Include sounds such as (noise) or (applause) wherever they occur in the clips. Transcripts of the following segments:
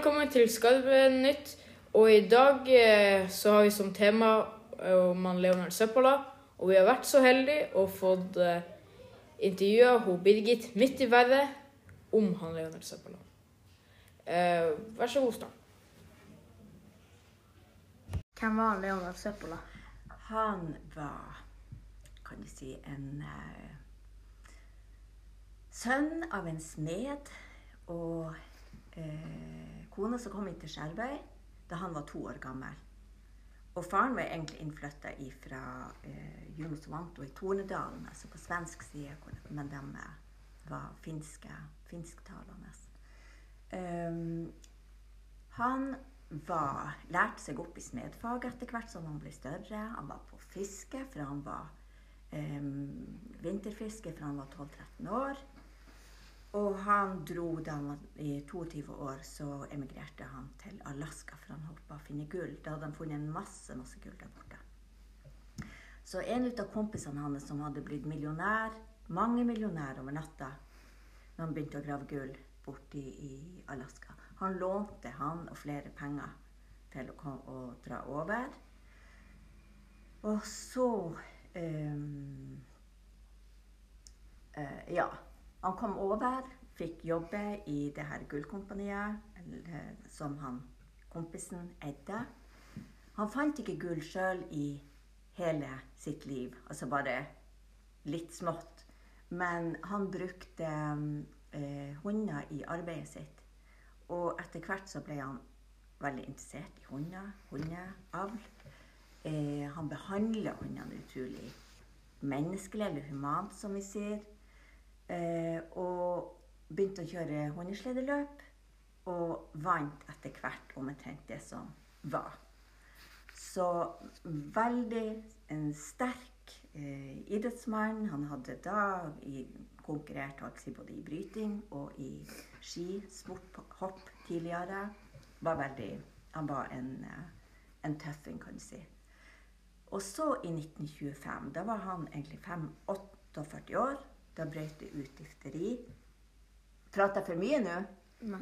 velkommen til Skarvenytt. Og i dag eh, så har vi som tema eh, om han Leonard Søppola. Og vi har vært så heldige og fått eh, intervjua hun Birgit midt i været om han Leonard Søppola. Eh, vær så god, Stan. Hvem var Leonard Søppola? Han var, kan du si, en uh, sønn av en smed. Og eh, kona som kom hit til Skjervøy da han var to år gammel. Og faren var egentlig innflytta fra eh, Juno Svanto i Tornedalen, altså på svensk side, men de eh, var finske, finsktalende. Um, han var, lærte seg opp i smedfag etter hvert som han ble større. Han var på fiske fra han var um, vinterfiske fra han var 12-13 år. Og han dro da han var i 22 år, så emigrerte han til Alaska for han håpa å finne gull. Da hadde han funnet masse, masse gull der borte. Så en av kompisene hans som hadde blitt millionær, mange millionær over natta, når han begynte å grave gull borte i, Alaska. Han lånte han og flere penger til å, kom, å dra over. Og så um, uh, Ja. Han kom over, fikk jobbe i det her gullkompaniet som han, kompisen eide. Han fant ikke gull sjøl i hele sitt liv, altså bare litt smått. Men han brukte eh, hunder i arbeidet sitt. Og etter hvert så ble han veldig interessert i hunder, hundeavl. Eh, han behandler hundene utrolig menneskelig eller humant, som vi sier. Eh, og begynte å kjøre hundesledeløp. Og vant etter hvert omtrent det som var. Så veldig en sterk eh, idrettsmann. Han hadde da i, konkurrert altså både i bryting og i skisport, hopp tidligere. Var veldig, han var en, eh, en tøffing, kan du si. Og så i 1925, da var han egentlig 45-48 år. Da brøt det ut difteri. Prater jeg for mye nå? (laughs)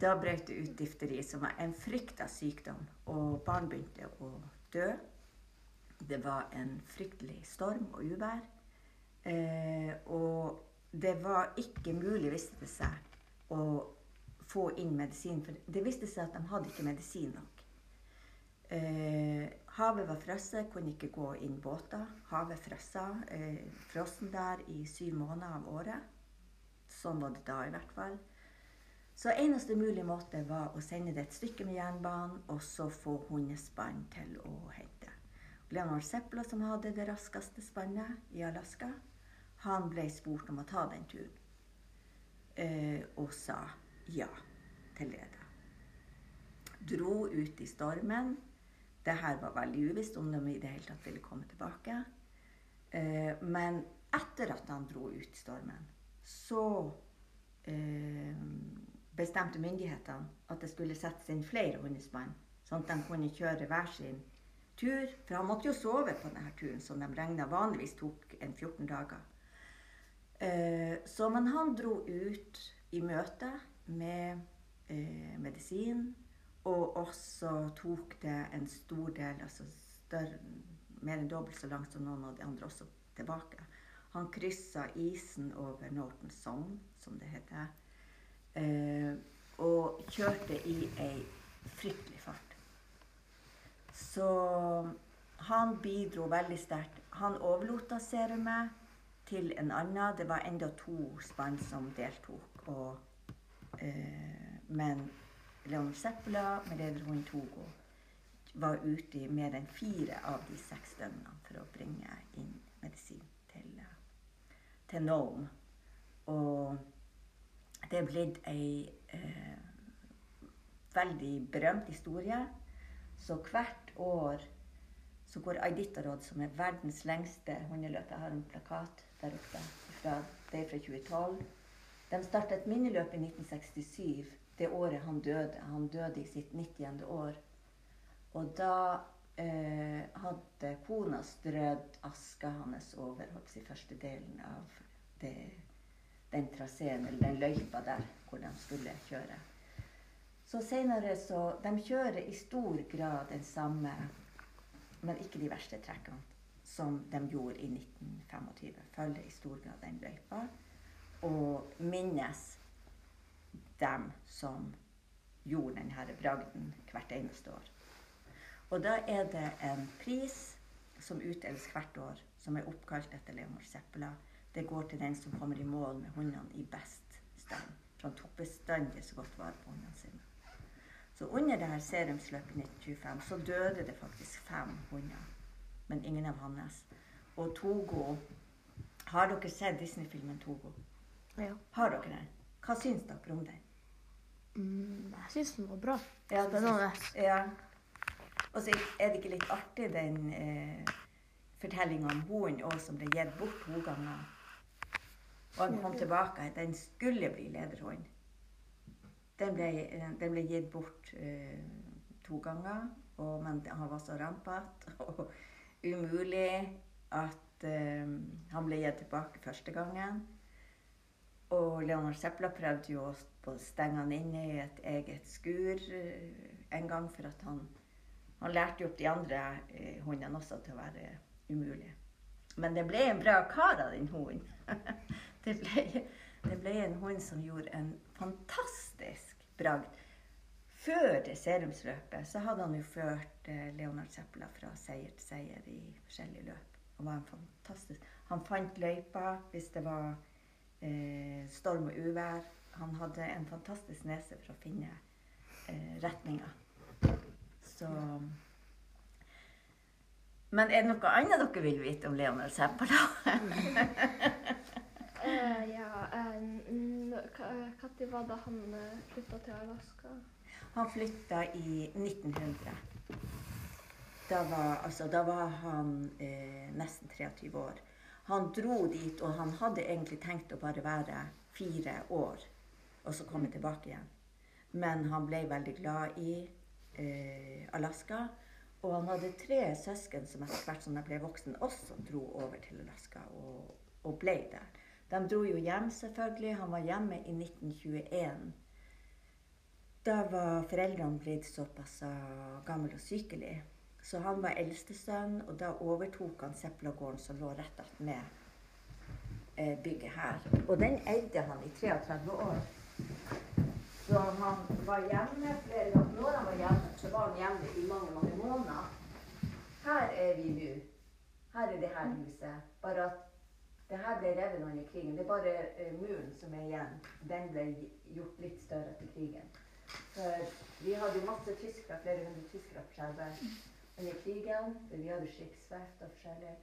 Da brøt det ut difteri, som var en frykta sykdom. Og barn begynte å dø. Det var en fryktelig storm og uvær. Eh, og det var ikke mulig, viste det seg, å få inn medisin. For det viste seg at de hadde ikke medisin nok. Eh, havet var frosset, kunne ikke gå inn båter. Havet frossa. Eh, frossen der i syv måneder av året. Sånn var det da i hvert fall. Så eneste mulige måte var å sende det et stykke med jernbanen, og så få hundespann til å hente. Leonard Zeppler, som hadde det raskeste spannet i Alaska, han ble spurt om å ta den turen. Eh, og sa ja til det. da. Dro ut i stormen. Det her var veldig uvisst om de i det hele tatt ville komme tilbake. Eh, men etter at han dro ut stormen, så eh, bestemte myndighetene at det skulle settes inn flere hundespann, sånn at de kunne kjøre hver sin tur. For han måtte jo sove på denne turen, som de regna vanligvis tok en 14 dager. Eh, så men han dro ut i møte med eh, medisin, og også tok det en stor del, altså større, mer enn dobbelt så langt som noen av de andre, også tilbake. Han kryssa isen over Norton Sound, som det heter, eh, og kjørte i ei fryktelig fart. Så han bidro veldig sterkt. Han overlot serumet til en annen. Det var enda to spann som deltok. Og, eh, men Leonard Seppola med lederhund Togo var ute i mer enn fire av de seks døgnene for å bringe inn medisin til, eh, til Nome. Og det er blitt ei eh, veldig berømt historie. Så hvert år så går Iditarod, som er verdens lengste hundeløp Jeg har en plakat der oppe. Fra, det er fra 2012. De starta et minneløp i 1967, det året han døde. Han døde i sitt 90. år. Og da eh, hadde kona strødd aska hans over holdt si, første delen av det den traseen eller den løypa der hvor de skulle kjøre. Så senere så De kjører i stor grad den samme, men ikke de verste trekkene, som de gjorde i 1925. Følger i stor grad den løypa og minnes dem som gjorde denne bragden hvert eneste år. Og da er det en pris som utdeles hvert år, som er oppkalt etter Leonor Seppela. Det går til den som kommer i mål med hundene i best stand. For han tok bestandig så godt vare på hundene sine. Så under det her serumsløpet i 1925 så døde det faktisk fem hunder. Men ingen av hans. Og Togo Har dere sett Disney-filmen Togo? Ja. Har dere den? Hva syns dere om den? Mm, jeg syns den var bra. Ja, det Spennende. Ja. Og så er det ikke litt artig, den eh, fortellinga om hunden òg, som ble gitt bort to ganger. Og han kom tilbake. Den skulle bli lederhund. Den ble, den ble gitt bort eh, to ganger, og, men han var så rampete (laughs) og umulig at eh, han ble gitt tilbake første gangen. Og Leonard Seppla prøvde jo å å stenge han inne i et eget skur eh, en gang, for at han, han lærte jo opp de andre eh, hundene også til å være umulige. Men det ble en bra kar av den hunden. (laughs) det, ble, det ble en hund som gjorde en fantastisk bragd. Før serumsløpet så hadde han jo ført eh, Leonard Zeppela fra seier til seier i forskjellige løp. Han var en fantastisk Han fant løypa hvis det var eh, storm og uvær. Han hadde en fantastisk nese for å finne eh, retninger. Så Men er det noe annet dere vil vite om Leonard Seppala? uh, ja, Når var det han uh, flytta til Alaska? Han flytta i 1900. Da var, altså, da var han eh, nesten 23 år. Han dro dit, og han hadde egentlig tenkt å bare være fire år og så komme tilbake igjen. Men han ble veldig glad i eh, Alaska. Og han hadde tre søsken som etter hvert som de ble voksen, også dro over til Alaska og, og ble der. De dro jo hjem, selvfølgelig. Han var hjemme i 1921. Da var foreldrene blitt såpass gamle og sykelig. Så han var eldstesønn, og da overtok han Seplagården som lå rett attmed eh, bygget her. Og den eide han i 33 år. Så han var hjemme flere ganger. Når han var hjemme, så var han hjemme i mange, mange måneder. Her er vi nå. Her er det her huset. Bare at det her ble revet under krigen. Det er bare uh, muren som er igjen. Den ble gjort litt større etter krigen. For vi hadde masse tyskere, flere hundre tyskere på Skjervøy under krigen. Vi hadde skipsverft og forskjellig.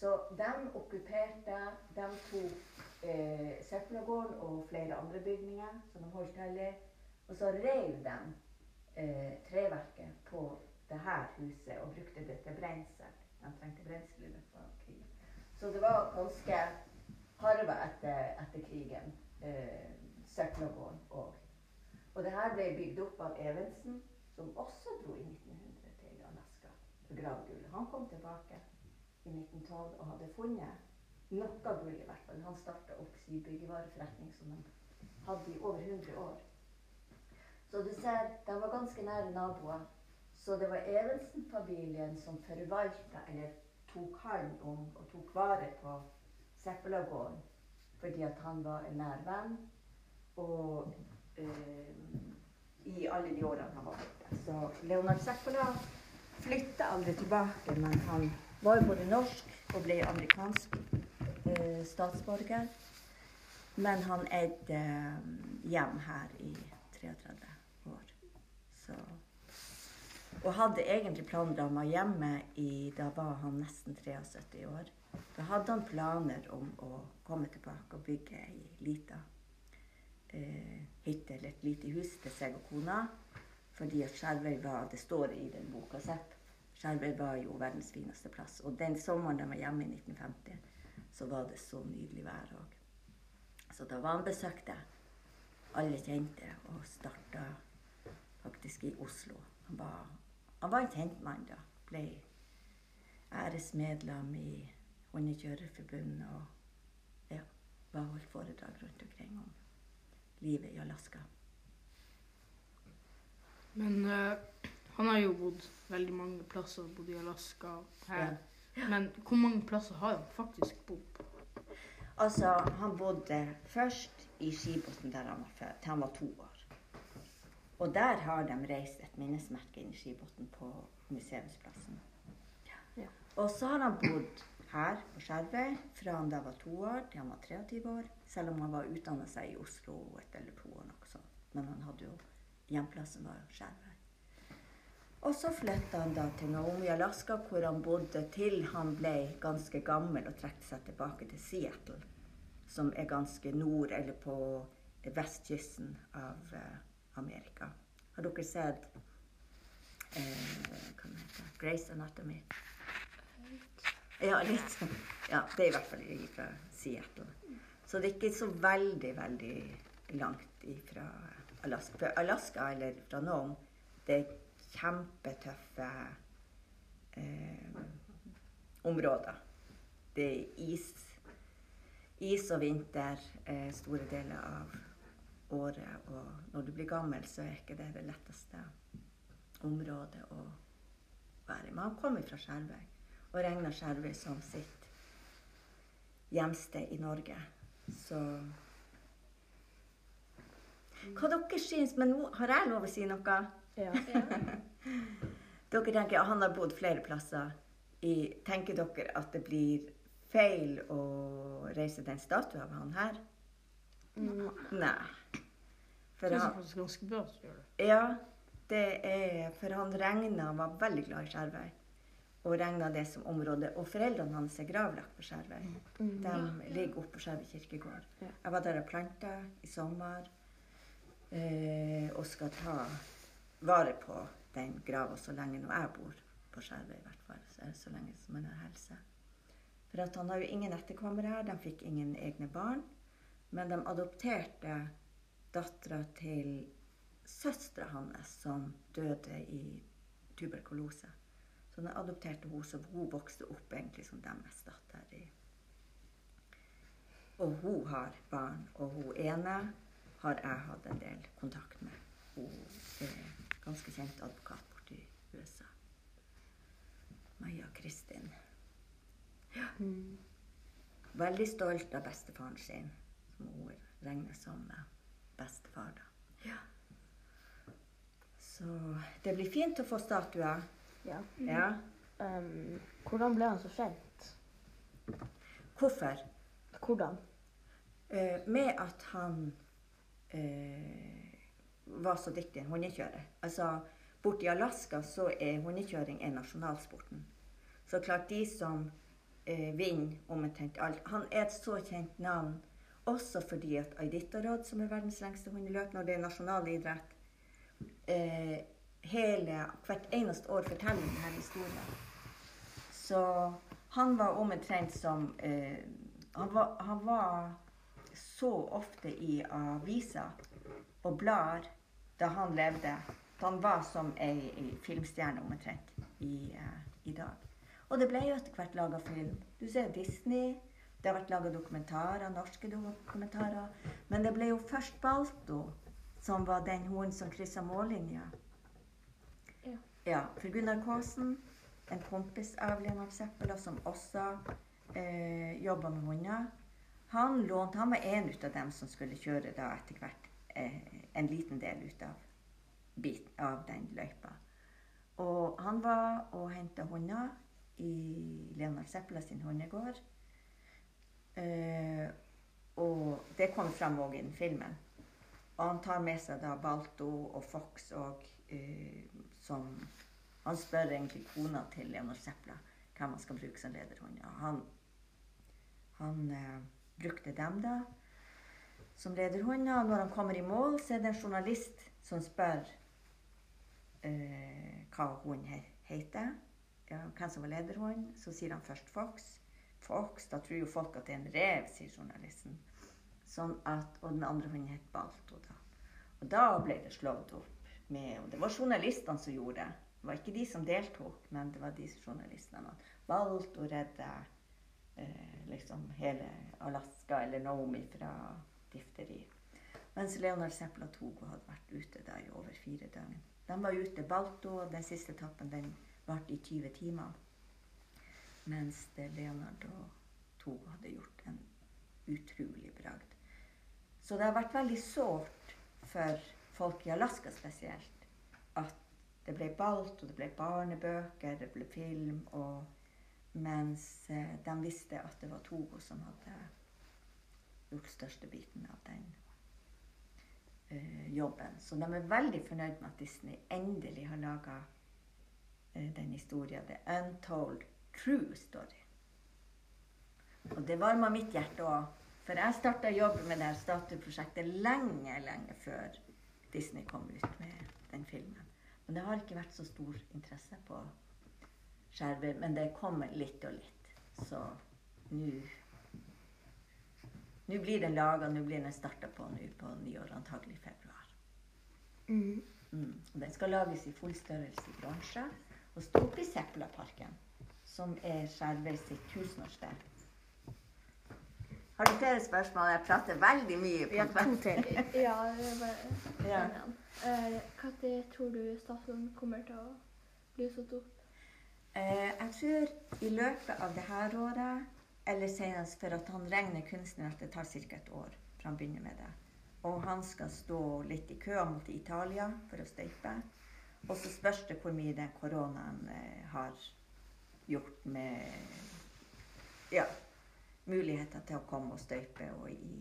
Så de okkuperte De tok eh, Søppelgården og flere andre bygninger som de holdt til i. Og så rev de eh, treverket på det her huset og brukte det til brensel. De trengte brensel under krigen. Så det var ganske harva etter, etter krigen. Eh, Søppelgården òg. Og det her ble bygd opp av Evensen, som også dro i 1900 til Alaska for gravgullet. Han kom tilbake i 1912 og hadde funnet noe gull, i hvert fall. Han starta opp sin byggevareforretning som de hadde i over 100 år. Så du ser, de var ganske nære naboer. Så det var Evensen-familien som forvalta, eller tok hånd om og tok vare på Seppelagården. Fordi at han var en nær venn. Og øh, i alle de årene han var borte. Så Leonard Seppela flytta aldri tilbake, men han var både norsk og ble amerikansk statsborger. Men han eide eh, hjem her i 33 år. Så, og hadde egentlig planer om å hjemme i Da var han nesten 73 år. Da hadde han planer om å komme tilbake og bygge ei lita eh, hytte eller et lite hus til seg og kona. Fordi at Skjervøy var Det står i den boka Sepp. Skjervøy var jo verdens fineste plass. Og den sommeren de var hjemme i 1950, så var det så nydelig vær òg. Så da var han besøkte alle kjente og starta faktisk i Oslo. Han var, han var en kjent mann da. Ble æresmedlem i Hundekjørerforbundet og ja. var holdt foredrag rundt omkring om livet i Alaska. Men uh, han har jo bodd veldig mange plasser. Bodd i Alaska, her. Men hvor mange plasser har han faktisk bodd på? Altså, han bodde først i Skibotn der han var født, til han var to år. Og der har de reist et minnesmerke inn i Skibotn på museumsplassen. Ja. Og så har han bodd her på Skjervøy fra han da var to år til han var 23 år. Selv om han var utdanna seg i Oslo et eller to år, noe sånt. Men han hadde jo hjemplassen var jo Skjervøy. Og så flytta han da til Naomi, Alaska, hvor han bodde til han ble ganske gammel og trakk seg tilbake til Seattle, som er ganske nord, eller på vestkysten av eh, Amerika. Har dere sett eh, hva heter Grace Anatomy? Ja, litt. Ja, det er i hvert fall fra Seattle. Så det er ikke så veldig, veldig langt ifra Alaska. For Alaska, eller fra Nome, det er kjempetøffe eh, områder. Det er is, is og vinter eh, store deler av året. Og når du blir gammel, så er ikke det det letteste området å være i. Men han kom fra Skjervøy og regner Skjervøy som sitt hjemsted i Norge. Så Hva dere syns Men nå har jeg lov å si noe? Ja. Dere tenker at han har bodd flere plasser. I, tenker dere at det blir feil å reise den statuen av han her? Mm, Nei. For Det er han, ganske bra å gjøre det. ja, det er For han regna var veldig glad i Skjervøy. Og regna det som område. Og foreldrene hans er gravlagt på Skjervøy. mm, De ligger oppe på Skjervøy kirkegård. Ja. Jeg var der og planta i sommer. Eh, og skal ta vare på den grava så lenge nå jeg bor på Skjervøy, i hvert fall. Så, så lenge som han har helse. For at han har jo ingen etterkommere her. De fikk ingen egne barn. Men de adopterte dattera til søstera hans, som døde i tuberkulose. Så de adopterte hun, så hun vokste opp egentlig som deres datter. i og hun har barn, og hun ene har jeg hatt en del kontakt med. Hun ganske kjent advokat borte i USA. Maja Kristin. mm. Veldig stolt av bestefaren sin, som hun regner som bestefar. da. Ja. Så det blir fint å få statuer. ja. Ja. Um, hvordan ble han så kjent? Hvorfor? Hvordan? Uh, med at han eh, var så dyktig en hundekjører. Altså, Borti Alaska så er hundekjøring en nasjonalsporten. Så klart de som eh, vinner omtrent alt Han er et så kjent navn også fordi at Iditarod, som er verdens lengste hundeløp, når det er nasjonal idrett eh, hele, Hvert eneste år forteller denne historien. Så han var omtrent som eh, han, var, han var så ofte i aviser og blader da han levde. Han var som ei, ei filmstjerne omtrent i, uh, i dag. Og det ble jo etter hvert laga film. Du ser Disney. Det har vært laga dokumentarer, norske dokumentarer. Men det ble jo først Balto som var den hunden som kryssa mållinja. Ja. ja. For Gunnar Kaasen, en kompis av Leonard Seppela, som også eh, jobba med hunder, han lånte Han var en av dem som skulle kjøre da etter hvert en liten del ut av, bit, av den løypa. Og han var og henta hunder i Leonard Zeppela sin hundegård. Eh, og det kommer fram òg i den filmen. Og han tar med seg da Balto og Fox og eh, som Han spør egentlig kona til Leonard Zeppela hvem han skal bruke som lederhund. Og han, han eh, brukte dem da som lederhunder. Og når han kommer i mål, så er det en journalist som spør eh, hva hunden her heter. Ja, hvem som var lederhund. Så sier han først Fox. Fox, da tror jo folk at det er en rev, sier journalisten. Sånn at, og den andre hunden het Balto. da. Og da ble det slått opp med Og det var journalistene som gjorde det. Det var ikke de som deltok, men det var de journalistene. Balto redda eh, liksom hele Alaska eller Naomi fra difteri. Mens Leonard Seppel og Togo hadde vært ute da i over fire døgn. De var ute Balto, og den siste etappen den varte i 20 timer. Mens Leonard og Togo hadde gjort en utrolig bragd. Så det har vært veldig sårt for folk i Alaska spesielt at det ble Balto, det ble barnebøker, det ble film, og mens eh, de visste at det var Togo som hadde gjort størstebiten av den eh, jobben. Så de er veldig fornøyd med at Disney endelig har laga eh, den historien. The Untold True Story. Og det varma mitt hjerte òg. For jeg starta jobben med det her statueprosjektet lenge, lenge før Disney kom ut med den filmen. Men det har ikke vært så stor interesse på skjerver. Men det kommer litt og litt. Så nå Nå blir den laga, nå blir den starta på nå på nyår, antagelig i februar. Mm. Mm. Og Den skal lages i full størrelse i bronse og stå oppe i Seplaparken, som er Skjervøy sitt tusenårssted. Har du flere spørsmål? Jeg prater veldig mye. på Ja, på to til. (laughs) Ja, det Ja. den igjen. Eh, Når tror du statuen kommer til å bli satt opp? Eh, jeg tror i løpet av det her året, eller senest for at han regner kunstneren at det tar ca. et år fra han begynner med det. Og han skal stå litt i kø mot Italia for å støype. Og så spørs det hvor mye den koronaen eh, har gjort med ja, muligheter til å komme og støype og i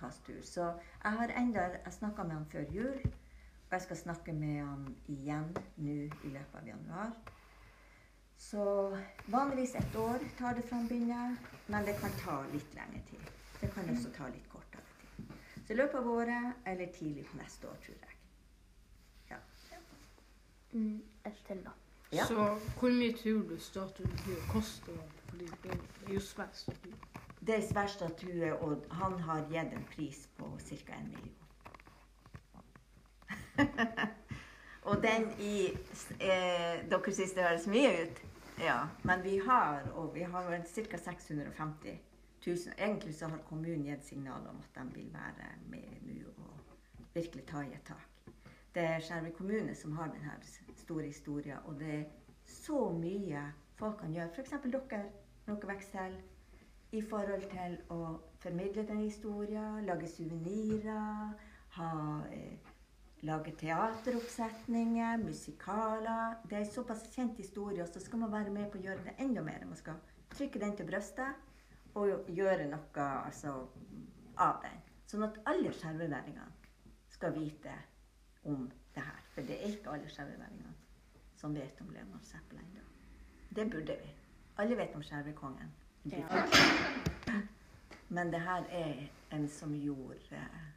hvilken Så jeg har enda, jeg snakka med han før jul, og jeg skal snakke med han igjen nå i løpet av januar. Så vanligvis et år tar det fra begynner, men det kan ta litt lengre tid. Det kan også ta litt kortere tid. Så i løpet av året eller tidlig på neste år, tror jeg. Mm. Et til, da. Ja. Så hvor mye tror du statuen blir koste? Fordi det er jo svært statue. Det er svær statue, og han har gitt en pris på ca. en million. (laughs) og den i eh, Dere syns det høres mye ut? Ja. Men vi har og vi har vel ca. 650 000. Egentlig så har kommunen gitt signal om at de vil være med nå og virkelig ta i et tak. Det er Skjervøy kommune som har denne store historien, og det er så mye folk kan gjøre. F.eks. dere, når dere vokser i forhold til å formidle den historien, lage suvenirer, ha, eh, lage teateroppsetninger, musikaler. Det er en såpass kjent historie, og så skal man være med på å gjøre det enda mer. Man skal trykke den til brystet og gjøre noe altså, av den. Sånn at alle skjerveværingene skal vite om det her. For det er ikke alle skjerveværingene som vet om Leonard Seppel ennå. Det burde vi. Alle vet om skjervekongen. Ja. Men det her er en som gjorde eh,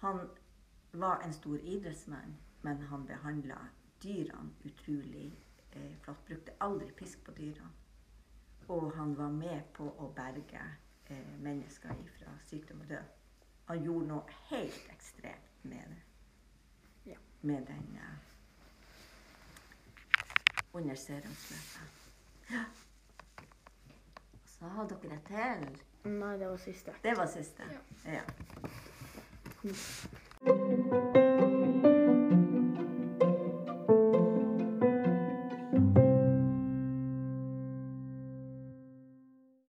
Han var en stor idrettsmann, men han behandla dyrene utrolig eh, flott. Brukte aldri pisk på dyrene. Og han var med på å berge eh, mennesker fra sykdom og død. Han gjorde noe helt ekstremt med det. Ja. Med den eh, under serumsløpet. Ja. Så har dere et til. Nei, det var siste. Det var siste. Ja. ja.